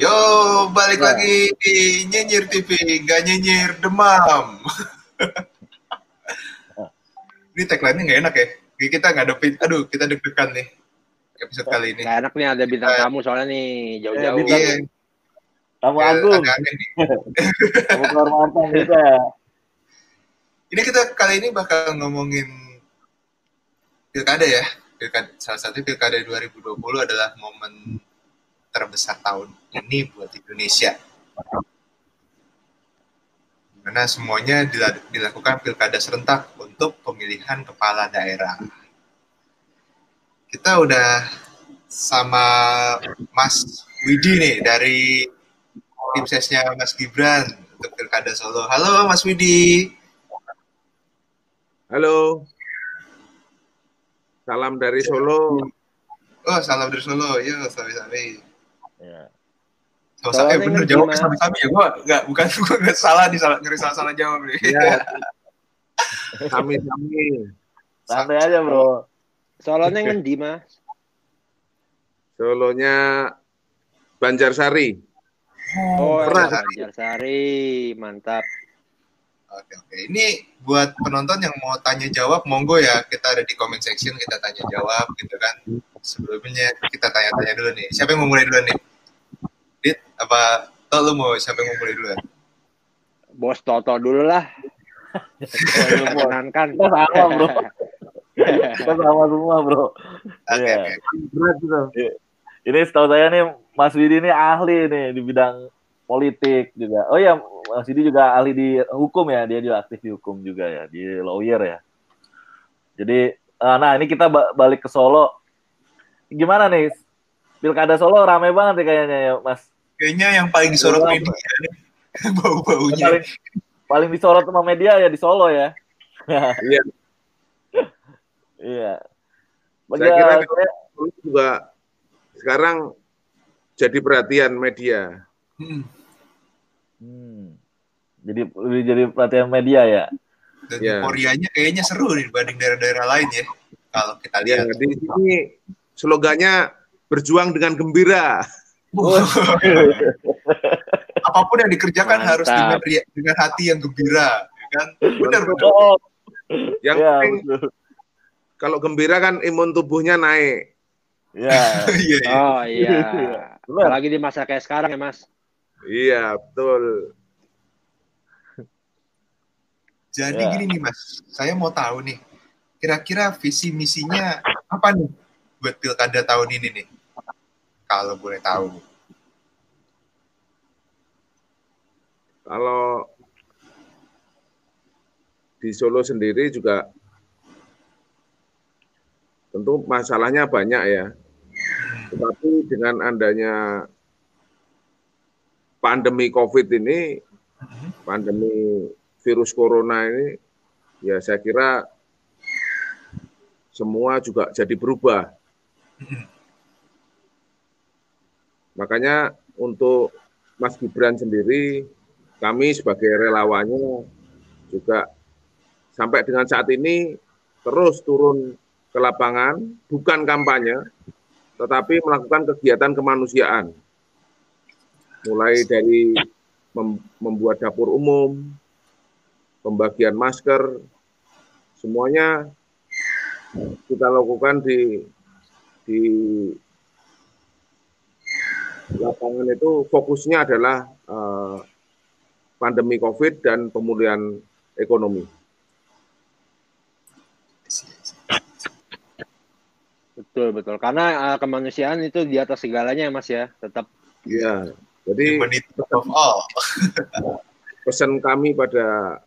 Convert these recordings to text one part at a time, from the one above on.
Yo, balik lagi di Nyinyir TV, gak nyinyir demam. ini tagline-nya nggak enak ya. Kita ngadepin, aduh kita deg-degan nih episode kali ini. Gak enak nih ada bintang tamu soalnya nih jauh-jauh. Iya. Tamu ya, agung. Tamu kehormatan kita. Ini kita kali ini bakal ngomongin pilkada ya. Pilkada, salah satu pilkada 2020 adalah momen terbesar tahun ini buat Indonesia. Karena semuanya dilakukan pilkada serentak untuk pemilihan kepala daerah. Kita udah sama Mas Widi nih dari tim sesnya Mas Gibran untuk pilkada Solo. Halo Mas Widi. Halo. Salam dari Solo. Oh, salam dari Solo. Yo, sabi-sabi. Ya. Sama eh bener jawab sami-sami ya. Gua enggak bukan gua enggak salah nih salah ngeri salah salah jawab nih. Iya. Sami-sami. Santai aja, Bro. Solonya ngendi, Mas? Solonya Banjarsari. Oh, Banjarsari. Banjarsari, mantap. Oke, oke. Ini buat penonton yang mau tanya jawab, monggo ya. Kita ada di comment section, kita tanya jawab gitu kan. Sebelumnya kita tanya-tanya dulu nih. Siapa yang mau mulai dulu nih? Dit, apa Toto lu mau siapa yang mau mulai duluan? Bos Toto dulu lah. Menyenangkan. Kita sama bro. Kita sama semua bro. Oke, okay, yeah. Berat. Ini setahu saya nih Mas Widi ini ahli nih di bidang politik juga. Oh ya, Mas Widi juga ahli di hukum ya. Dia juga aktif di hukum juga ya, di lawyer ya. Jadi, eh, nah ini kita balik ke Solo. Gimana nih Pilkada Solo rame banget nih kayaknya ya, Mas. Kayaknya yang paling disorot media nih. Bau-baunya. Paling, paling disorot sama media ya di Solo ya. Iya. iya. Saya kira juga sekarang jadi perhatian media. Hmm. Hmm. Jadi jadi perhatian media ya. Dan ya. Koreanya kayaknya seru dibanding daerah-daerah lain ya. Kalau kita lihat. Ya, di sini slogannya berjuang dengan gembira. Oh. Apa pun yang dikerjakan Mantap. harus dengan, dengan hati yang gembira, ya kan? Benar benar. Yang ya, penting, kalau gembira kan imun tubuhnya naik. Ya. oh iya. Apalagi di masa kayak sekarang ya mas. Iya betul. Jadi ya. gini nih mas, saya mau tahu nih, kira-kira visi misinya apa nih buat pilkada tahun ini nih? kalau boleh tahu? Kalau di Solo sendiri juga tentu masalahnya banyak ya. Tetapi dengan adanya pandemi COVID ini, pandemi virus corona ini, ya saya kira semua juga jadi berubah. Makanya untuk Mas Gibran sendiri, kami sebagai relawannya juga sampai dengan saat ini terus turun ke lapangan, bukan kampanye, tetapi melakukan kegiatan kemanusiaan. Mulai dari membuat dapur umum, pembagian masker, semuanya kita lakukan di di lapangan itu fokusnya adalah uh, pandemi COVID dan pemulihan ekonomi. Betul betul karena uh, kemanusiaan itu di atas segalanya ya Mas ya tetap. Iya jadi pesan kami pada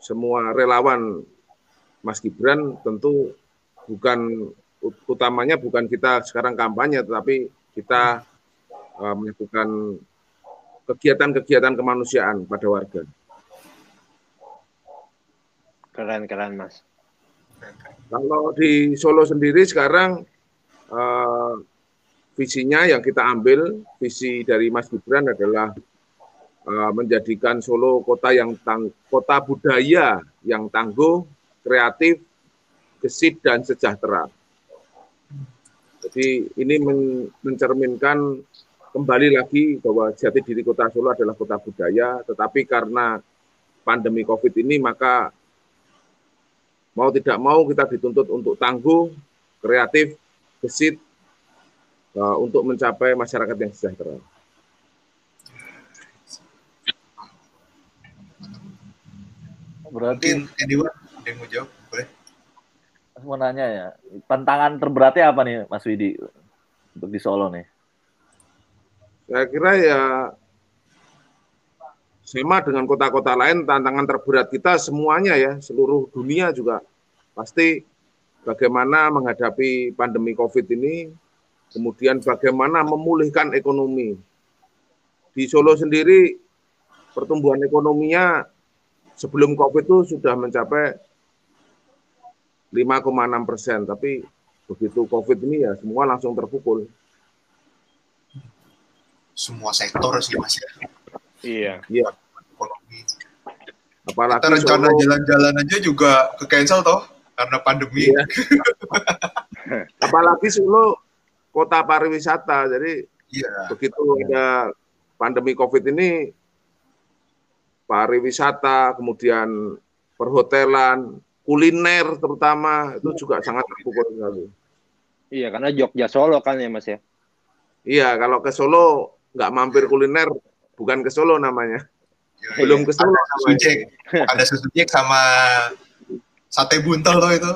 semua relawan Mas Gibran tentu bukan utamanya bukan kita sekarang kampanye tetapi kita uh, melakukan kegiatan-kegiatan kemanusiaan pada warga. Keren, keren, Mas. Kalau di Solo sendiri sekarang uh, visinya yang kita ambil, visi dari Mas Gibran adalah uh, menjadikan Solo kota yang tang kota budaya yang tangguh, kreatif, gesit dan sejahtera. Jadi ini men mencerminkan kembali lagi bahwa jati diri kota Solo adalah kota budaya, tetapi karena pandemi COVID ini maka mau tidak mau kita dituntut untuk tangguh, kreatif, gesit uh, untuk mencapai masyarakat yang sejahtera. Berarti Mungkin anyone yang mau jawab? Boleh. mau nanya ya, tantangan terberatnya apa nih Mas Widi untuk di Solo nih? Saya kira ya sama dengan kota-kota lain, tantangan terberat kita semuanya ya, seluruh dunia juga pasti bagaimana menghadapi pandemi COVID ini, kemudian bagaimana memulihkan ekonomi. Di Solo sendiri pertumbuhan ekonominya sebelum COVID itu sudah mencapai 5,6 persen, tapi begitu COVID ini ya semua langsung terpukul. Semua sektor sih Mas ya. Iya. Iya, Ekonomi. apalagi Kita rencana jalan-jalan aja juga ke cancel toh karena pandemi. Iya. apalagi Solo kota pariwisata, jadi Iya. begitu ada pandemi COVID ini, pariwisata, kemudian perhotelan, kuliner terutama itu juga sangat terpukul sekali. Iya, karena Jogja Solo kan ya Mas ya. Iya, kalau ke Solo nggak mampir kuliner, bukan ke Solo namanya. Iya, Belum iya. ke Solo Ada susu namanya. cek, ada sama sate buntel tuh itu.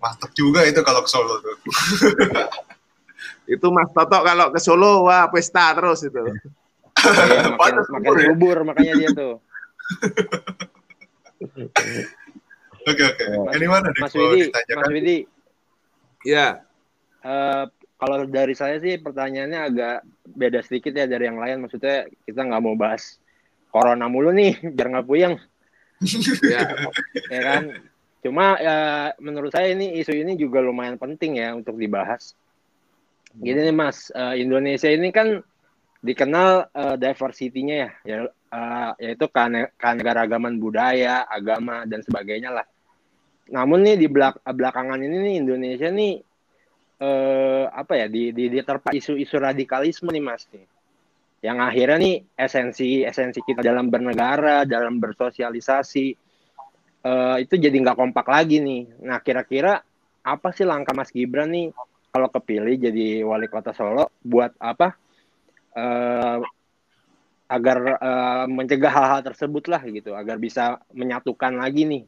Mantep juga itu kalau ke Solo tuh. Itu Mas Toto kalau ke Solo, wah pesta terus itu. Iya, makin, Panas makin subur ya. subur makanya dia tuh. Oke oke. Ini mana Mas Widi, ditanyakan? Mas Widi, Ya, eh, kalau dari saya sih pertanyaannya agak beda sedikit ya dari yang lain. Maksudnya kita nggak mau bahas corona mulu nih, biar nggak puyeng, ya, ya kan? Cuma ya, menurut saya ini isu ini juga lumayan penting ya untuk dibahas. Gini nih Mas, eh, Indonesia ini kan dikenal eh, diversity-nya ya, ya eh, yaitu keane- keanekaragaman budaya, agama dan sebagainya lah. Namun nih di belak belakangan ini nih Indonesia nih eh, apa ya di di diterpa isu-isu radikalisme nih Mas nih. Yang akhirnya nih esensi esensi kita dalam bernegara, dalam bersosialisasi eh, itu jadi nggak kompak lagi nih. Nah kira-kira apa sih langkah Mas Gibran nih kalau kepilih jadi wali kota Solo buat apa eh, agar eh, mencegah hal-hal tersebut lah gitu, agar bisa menyatukan lagi nih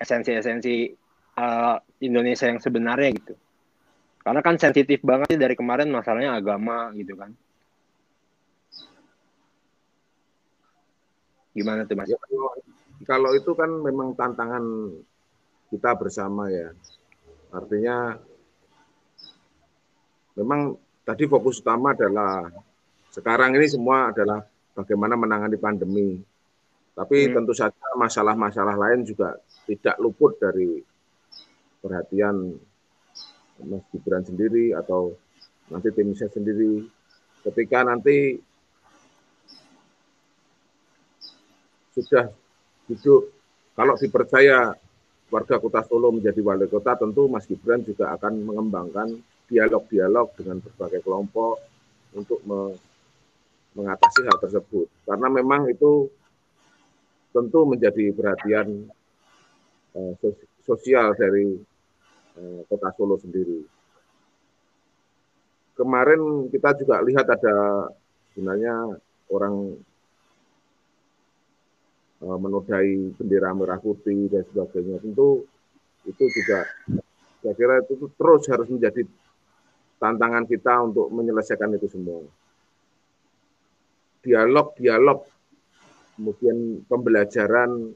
esensi-esensi eh, Indonesia yang sebenarnya gitu. Karena kan sensitif banget sih dari kemarin masalahnya agama gitu kan. Gimana tuh Mas? Kalau, kalau itu kan memang tantangan kita bersama ya. Artinya memang tadi fokus utama adalah sekarang ini semua adalah bagaimana menangani pandemi. Tapi Hmm. tentu saja masalah-masalah lain juga tidak luput dari perhatian Mas Gibran sendiri atau nanti tim saya sendiri. Ketika nanti sudah duduk, kalau dipercaya warga kota Solo menjadi wali kota, tentu Mas Gibran juga akan mengembangkan dialog-dialog dengan berbagai kelompok untuk me- mengatasi hal tersebut. Karena memang itu tentu menjadi perhatian eh, sos- sosial dari eh, kota Solo sendiri. Kemarin kita juga lihat ada sebenarnya orang menodai bendera merah putih dan sebagainya. Tentu itu juga saya kira itu terus harus menjadi tantangan kita untuk menyelesaikan itu semua. Dialog-dialog, kemudian pembelajaran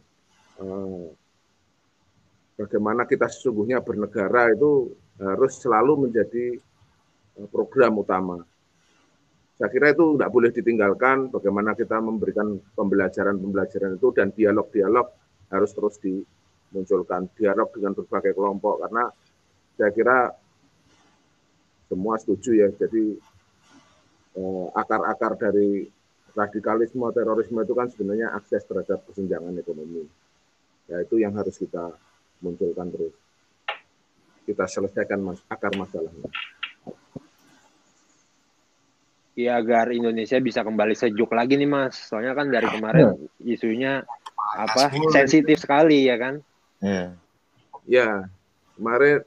eh, bagaimana kita sesungguhnya bernegara itu harus selalu menjadi eh, program utama. Saya kira itu tidak boleh ditinggalkan bagaimana kita memberikan pembelajaran-pembelajaran itu dan dialog-dialog harus terus dimunculkan. Dialog dengan berbagai kelompok karena saya kira semua setuju ya. Jadi eh, akar-akar dari radikalisme, terorisme itu kan sebenarnya akses terhadap kesenjangan ekonomi. Ya itu yang harus kita munculkan terus. Kita selesaikan akar masalahnya. Ya agar Indonesia bisa kembali sejuk lagi nih Mas. Soalnya kan dari kemarin isunya apa sensitif sekali ya kan. Iya. Ya, kemarin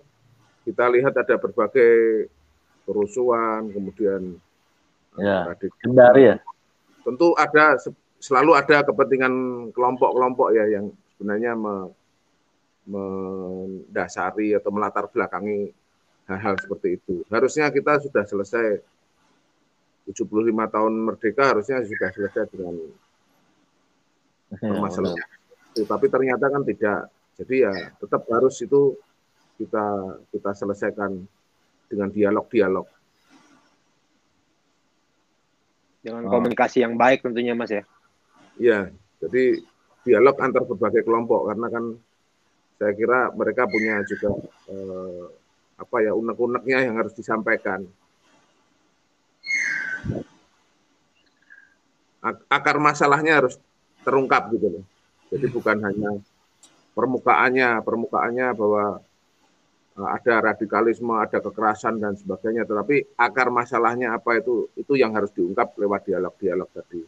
kita lihat ada berbagai kerusuhan, kemudian Ya. radikal. Kendari ya. Tentu ada se- selalu ada kepentingan kelompok-kelompok ya yang sebenarnya me- mendasari atau melatar belakangi hal-hal seperti itu. Harusnya kita sudah selesai 75 tahun merdeka harusnya sudah selesai dengan Iya, permasalahan itu. Tapi ternyata kan tidak. Jadi ya tetap harus itu kita kita selesaikan dengan dialog-dialog. Dengan Oh. komunikasi yang baik tentunya Mas ya. Ya, jadi dialog antar berbagai kelompok karena kan saya kira mereka punya juga eh, apa ya unek-uneknya yang harus disampaikan. Akar masalahnya harus terungkap gitu loh. Jadi bukan hanya permukaannya, permukaannya bahwa eh, ada radikalisme, ada kekerasan dan sebagainya, tetapi akar masalahnya apa itu itu yang harus diungkap lewat dialog-dialog tadi.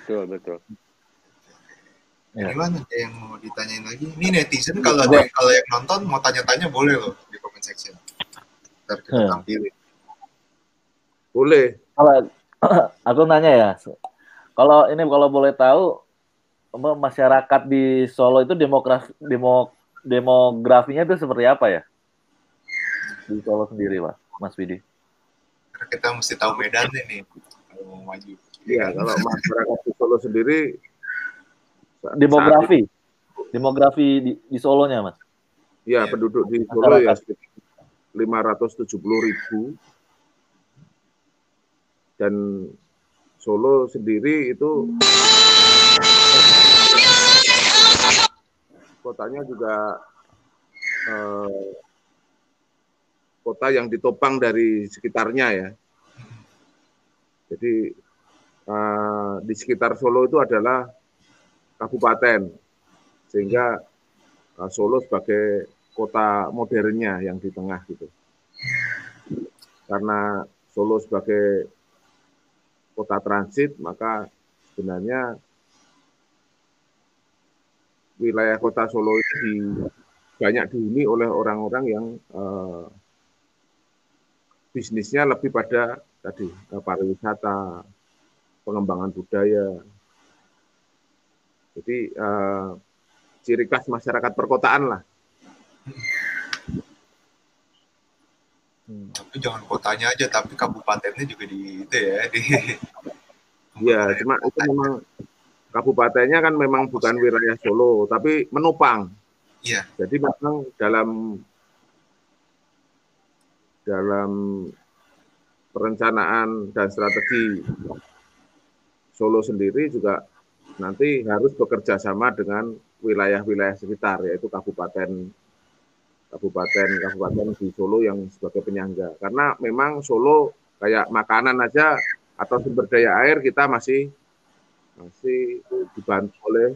Betul, betul. Ya. Gimana ada yang mau ditanyain lagi? Ini netizen kalau ada yang, kalau yang nonton mau tanya-tanya boleh loh di comment section. Ntar kita Hmm. tampilin. Boleh. Kalau aku nanya ya, kalau ini kalau boleh tahu masyarakat di Solo itu demografi demo, demografinya itu seperti apa ya? Di Solo sendiri, Mas, Mas Widi. Kita mesti tahu Medan nih kalau mau maju. Iya, kalau masyarakat di Solo sendiri Demografi. Demografi di, di Solonya, Mas. saat- ya, Iya. penduduk di Solo ya Masyarakat. sekitar 570 ribu dan Solo sendiri itu kotanya juga eh, kota yang ditopang dari sekitarnya ya. Jadi eh, di sekitar Solo itu adalah kabupaten, sehingga eh, Solo sebagai kota modernnya yang di tengah gitu. Karena Solo sebagai kota transit, maka sebenarnya wilayah kota Solo itu di, banyak dihuni oleh orang-orang yang eh, bisnisnya lebih pada tadi pariwisata, pengembangan budaya. Jadi eh, ciri khas masyarakat perkotaan lah. Tapi jangan kotanya aja, tapi kabupatennya juga di itu ya di. Ya, cuma itu memang kabupatennya kan memang bukan wilayah Solo, tapi menopang. Iya. Jadi memang dalam dalam perencanaan dan strategi Solo sendiri juga nanti harus bekerja sama dengan wilayah-wilayah sekitar, yaitu kabupaten kabupaten kabupaten di Solo yang sebagai penyangga. Karena memang Solo kayak makanan aja atau sumber daya air kita masih masih dibantu oleh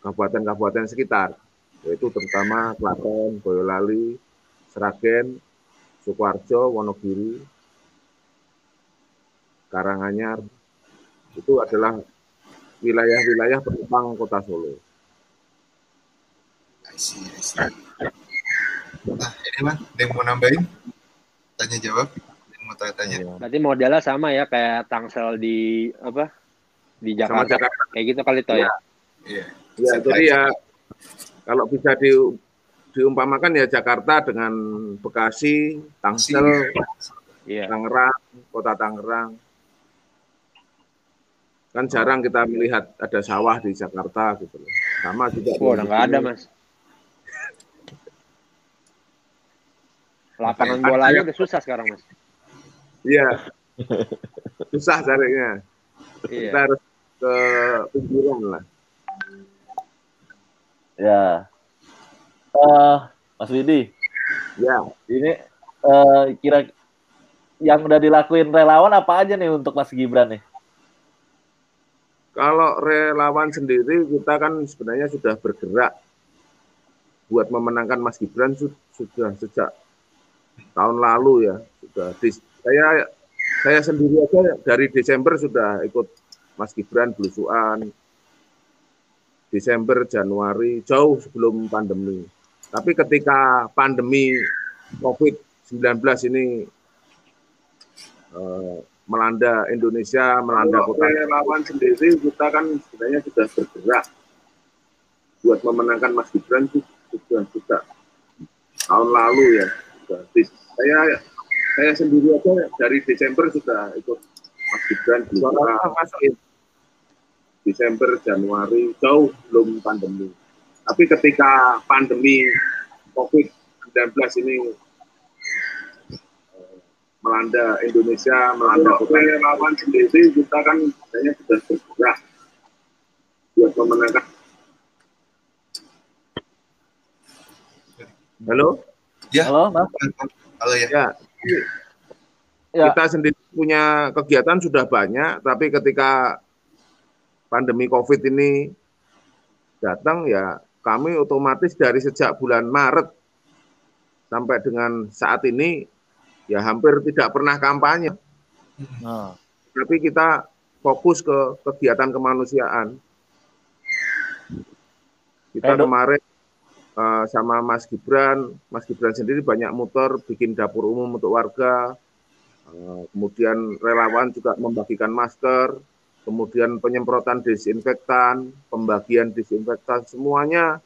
kabupaten-kabupaten sekitar, yaitu terutama Klaten, Boyolali, Sragen, Sukoharjo, Wonogiri, Karanganyar, itu adalah wilayah-wilayah penopang kota Solo. Nah, ini man, ada yang mau nambahin? Tanya jawab? Ada yang mau tanya-tanya? Berarti modelnya sama ya kayak Tangsel di apa? Di Sama Jakarta. Jakarta. Kayak gitu kali toh ya. Iya. Ya, jadi ya kalau bisa di, diumpamakan ya Jakarta dengan Bekasi, Tangsel, Iya. Tangerang, kota Tangerang. Kan jarang kita melihat ada sawah di Jakarta gitu loh. Sama juga. Di udah nggak ada. Mas. Lapangan bolanya udah susah sekarang, Mas. Iya. Susah carinya. Kita Iya. harus ke pinggiran lah. Ya. Eh, Mas Widi, Ya, ini eh, kira yang udah dilakuin relawan apa aja nih untuk Mas Gibran nih? kalau relawan sendiri kita kan sebenarnya sudah bergerak buat memenangkan Mas Gibran su- sudah sejak tahun lalu ya sudah di, saya saya sendiri aja dari Desember sudah ikut Mas Gibran belusuan Desember Januari jauh sebelum pandemi. Tapi ketika pandemi COVID-19 ini uh, melanda Indonesia, melanda Kalau kota relawan sendiri kita kan sebenarnya sudah bergerak buat memenangkan Mas Gibran itu sudah sudah tahun lalu ya. Sudah. Saya saya sendiri aja dari Desember sudah ikut Mas Gibran di Desember Januari jauh belum pandemi. Tapi ketika pandemi COVID-19 ini melanda Indonesia, melanda kota relawan sendiri kita kan sebenarnya sudah bergerak buat memenangkan. Halo? Ya. Halo, Mas. Halo ya. Ya. ya. Kita sendiri punya kegiatan sudah banyak, tapi ketika pandemi COVID ini datang ya kami otomatis dari sejak bulan Maret sampai dengan saat ini ya hampir tidak pernah kampanye. Nah. Tapi kita fokus ke kegiatan kemanusiaan. Kita Edo. kemarin uh, sama Mas Gibran, Mas Gibran sendiri banyak motor bikin dapur umum untuk warga, uh, kemudian relawan juga membagikan masker, kemudian penyemprotan desinfektan, pembagian disinfektan, semuanya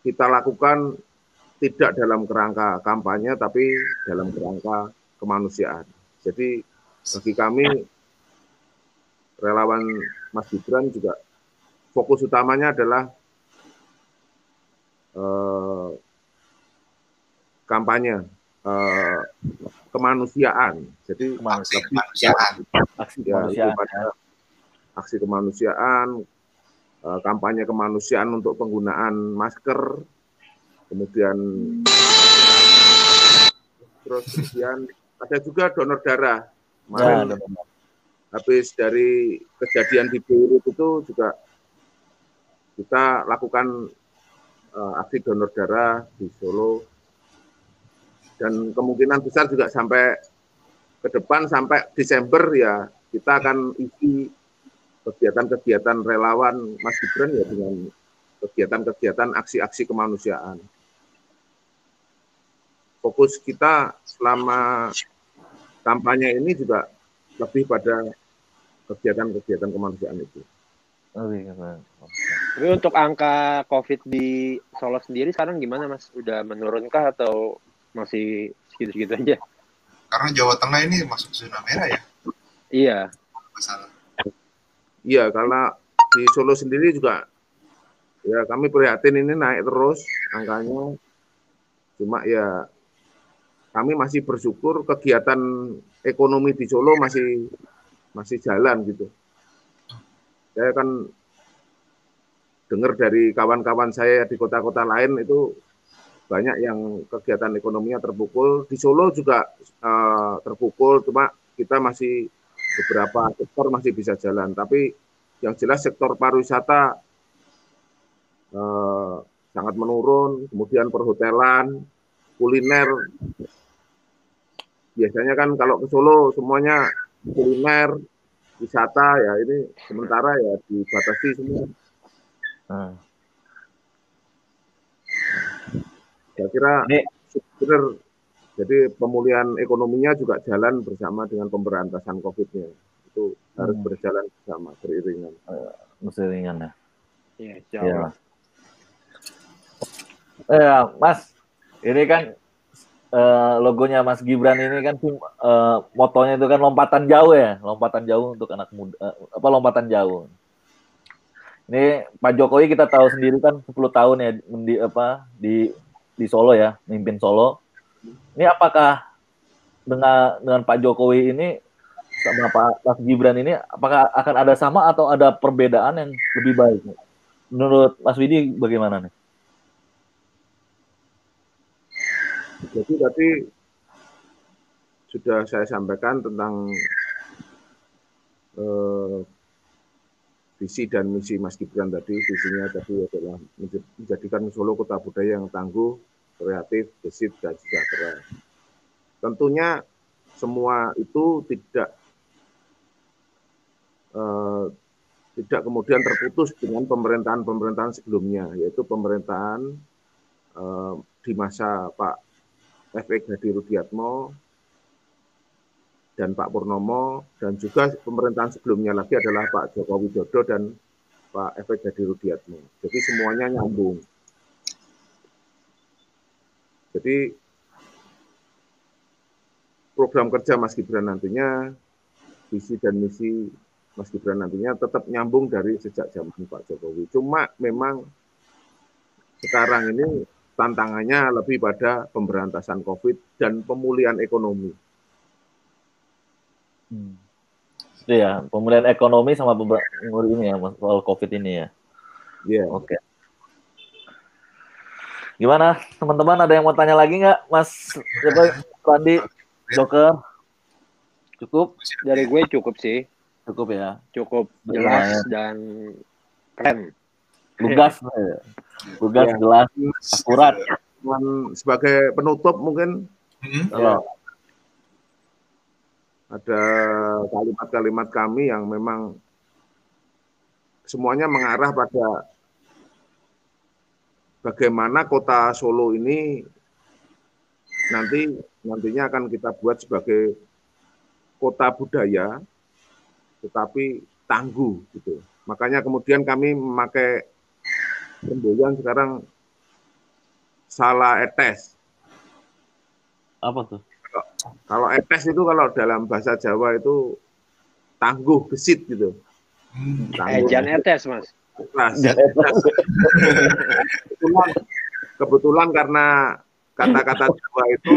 kita lakukan tidak dalam kerangka kampanye tapi dalam kerangka kemanusiaan. Jadi bagi kami relawan Mas Gibran juga fokus utamanya adalah eh, kampanye eh, kemanusiaan. Jadi aksi kemanusiaan, aksi ya, kemanusiaan, ya. aksi kemanusiaan, eh, kampanye kemanusiaan untuk penggunaan masker, kemudian terus kemudian ada juga donor darah kemarin ya, habis dari kejadian di Beirut itu juga kita lakukan uh, aksi donor darah di Solo. Dan kemungkinan besar juga sampai ke depan sampai Desember ya kita akan isi kegiatan-kegiatan relawan Mas Gibran ya dengan kegiatan-kegiatan aksi-aksi kemanusiaan. Fokus kita selama kampanye ini juga lebih pada kegiatan-kegiatan kemanusiaan itu. Oh, iya, Tapi untuk angka COVID di Solo sendiri sekarang gimana Mas? Udah menurunkah atau masih segitu-segitu aja? Karena Jawa Tengah ini masuk zona merah ya? Iya. Masalah. Iya, karena di Solo sendiri juga ya kami prihatin ini naik terus angkanya. Cuma ya kami masih bersyukur kegiatan ekonomi di Solo masih masih jalan gitu. Saya kan dengar dari kawan-kawan saya di kota-kota lain itu banyak yang kegiatan ekonominya terpukul. Di Solo juga uh, terpukul, cuma kita masih beberapa sektor masih bisa jalan. Tapi yang jelas sektor pariwisata uh, sangat menurun, kemudian perhotelan, kuliner biasanya kan kalau ke Solo semuanya kuliner, wisata ya ini sementara ya dibatasi semua. Hmm. Saya kira ini benar. Jadi pemulihan ekonominya juga jalan bersama dengan pemberantasan COVID-nya. Itu harus hmm. berjalan bersama, beriringan. Beriringan ya. Iya, ya. Eh, Mas, ini kan uh, logonya Mas Gibran ini kan uh, motonya itu kan lompatan jauh ya, lompatan jauh untuk anak muda, uh, apa lompatan jauh. Ini Pak Jokowi kita tahu sendiri kan 10 tahun ya di apa di di Solo ya, mimpin Solo. Ini apakah dengan dengan Pak Jokowi ini sama Pak Mas Gibran ini apakah akan ada sama atau ada perbedaan yang lebih baik? Menurut Mas Widi bagaimana nih? Jadi tadi sudah saya sampaikan tentang eh, visi dan misi Mas Gibran tadi. Visinya tadi adalah menjadikan Solo kota budaya yang tangguh, kreatif, gesit, dan sejahtera. tentunya semua itu tidak eh, tidak kemudian terputus dengan pemerintahan-pemerintahan sebelumnya, yaitu pemerintahan eh, di masa Pak F.E. Hadi Rudiatmo dan Pak Purnomo dan juga pemerintahan sebelumnya lagi adalah Pak Joko Widodo dan Pak F.E. Hadi Rudiatmo. Jadi semuanya nyambung. Jadi program kerja Mas Gibran nantinya, visi dan misi Mas Gibran nantinya tetap nyambung dari sejak zaman Pak Jokowi. Cuma memang sekarang ini tantangannya lebih pada pemberantasan COVID dan pemulihan ekonomi. Hmm. Iya, pemulihan ekonomi sama pemulihan ini ya, soal COVID ini ya. Iya. Yeah. Oke. Okay. Gimana teman-teman ada yang mau tanya lagi nggak, Mas Randi, Joker? Cukup? Dari gue cukup sih. Cukup ya. Cukup jelas dan keren. Lugas, lugas ya. jelas, akurat. Dan sebagai penutup mungkin hmm. ya, ada kalimat-kalimat kami yang memang semuanya mengarah pada bagaimana kota Solo ini nanti nantinya akan kita buat sebagai kota budaya tetapi tangguh gitu. Makanya kemudian kami memakai semboyan sekarang salah etes. Apa tuh? Kalau, etes itu kalau dalam bahasa Jawa itu tangguh gesit gitu. Hmm. Tangguh. Ejan etes, Mas kebetulan, kebetulan karena kata-kata Jawa itu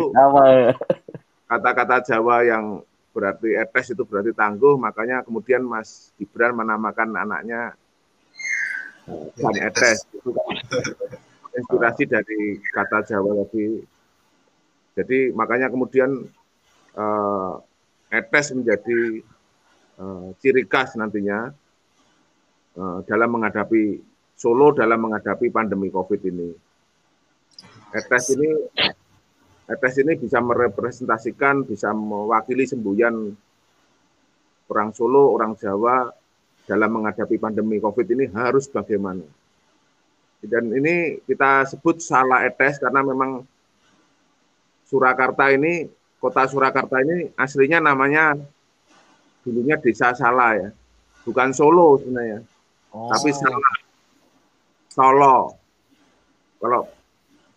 kata-kata Jawa yang berarti etes itu berarti tangguh, makanya kemudian Mas Gibran menamakan anaknya San Etes. Itu kan inspirasi dari kata Jawa tadi. Jadi makanya kemudian uh, etes menjadi uh, ciri khas nantinya Eh, dalam menghadapi Solo dalam menghadapi pandemi COVID ini. ETS ini ETS ini bisa merepresentasikan, bisa mewakili semboyan orang Solo, orang Jawa dalam menghadapi pandemi COVID ini harus bagaimana. Dan ini kita sebut salah ETS karena memang Surakarta ini, kota Surakarta ini aslinya namanya dulunya Desa Salah ya, bukan Solo sebenarnya. Oh. Tapi salah. Solo. Kalau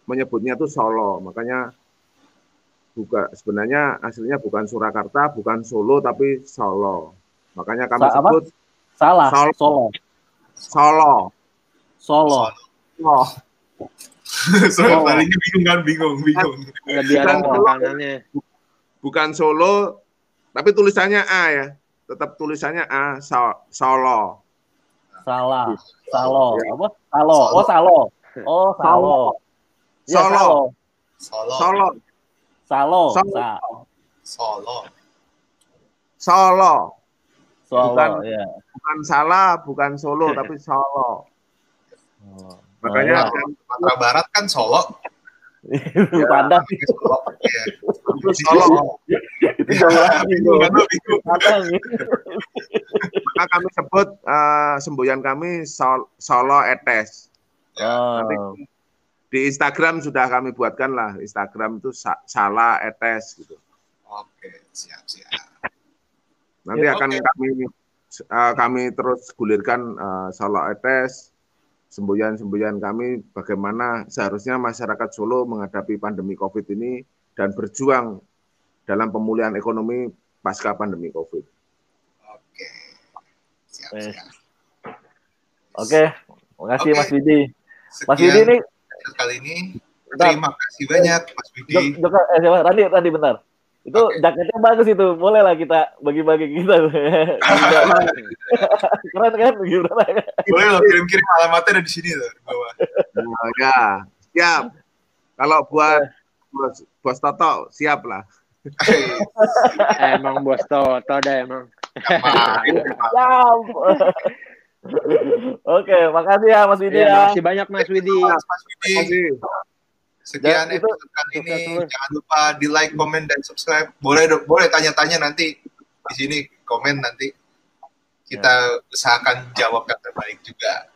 menyebutnya itu Solo, makanya buka sebenarnya aslinya bukan Surakarta, bukan Solo tapi Solo. Makanya kami Sa sebut salah Solo. Solo. Solo. Solo. Solo. Solo. Palingnya bingung kan, bingung, bingung. Bukan Solo, bukan Solo, tapi tulisannya A ya. Tetap tulisannya A, Solo. Salah. Salo. Apa? Salo. Oh, Salo. Oh, Salo. Ya, Solo. Solo. Solo. Salo. Solo. Solo. Solo. Bukan, ya. bukan salah, bukan Solo, tapi Solo. Oh. Makanya oh, Sumatera Barat kan Solo. ya, Padang. Solo. Iya. Itu Solo. Itu jauh lagi. Padang. Maka kami sebut uh, semboyan kami Sol Solo Etes. Oh. Nanti di Instagram sudah kami buatkan lah. Instagram itu sa Salah Etes gitu. Oke, siap siap. Nanti ya, akan okay. kami uh, kami terus gulirkan uh, Solo Etes semboyan-semboyan kami bagaimana seharusnya masyarakat Solo menghadapi pandemi COVID ini dan berjuang dalam pemulihan ekonomi pasca pandemi COVID. Oke, siap, siap. Oke, makasih Oke. Mas Widi. Mas Widi ini kali ini terima kasih banyak Mas Widi. Jok, eh? Randi, Randi bentar. Itu okay. jaketnya bagus itu. Boleh lah kita bagi-bagi kita. Keren kan? Gimana? Boleh lo kirim-kirim alamatnya ada di sini tuh. Bawah. Oh, ya, siap. Kalau buat bos, bos Toto, siap lah. emang bos Toto ada emang. Oke, makasih ya Mas Widi ya. Makasih banyak Mas Widi. Mas Widi. Sekian Dan itu- episode kali ini. terus. Jangan lupa di like, komen, dan subscribe. Boleh boleh tanya-tanya nanti di sini komen nanti. Kita usahakan jawab yang terbaik juga.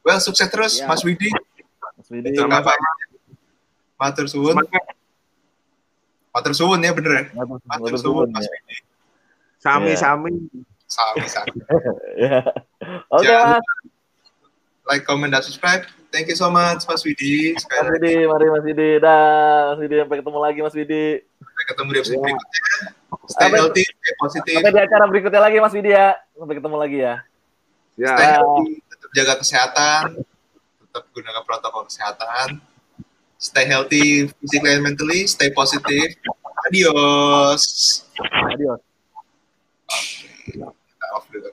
Well, sukses terus, Ya. Mas Widi. Mas Widi. Itu Sama-sama. kabarnya. Matur suwun. Matur suwun ya bener ya? Matur Matur suwun, Mas ya. Widi. Sami-sami. Sami-sami. Ya. Oke Jangan Mas. Like, comment, dan subscribe. Thank you so much, Mas Widi. Sekali Mas Widi, mari Mas Widi. Dah, Mas Widi sampai ketemu lagi Mas Widi. sampai ketemu di episode Ya. berikutnya. Stay Sampai- healthy, stay positif, Sampai di acara berikutnya lagi Mas Widi ya. Sampai ketemu lagi ya. Ya. stay healthy, tetap jaga kesehatan, tetap gunakan protokol kesehatan. Stay healthy physically and mentally, stay positive. Adios. Adios. Kita off dulu.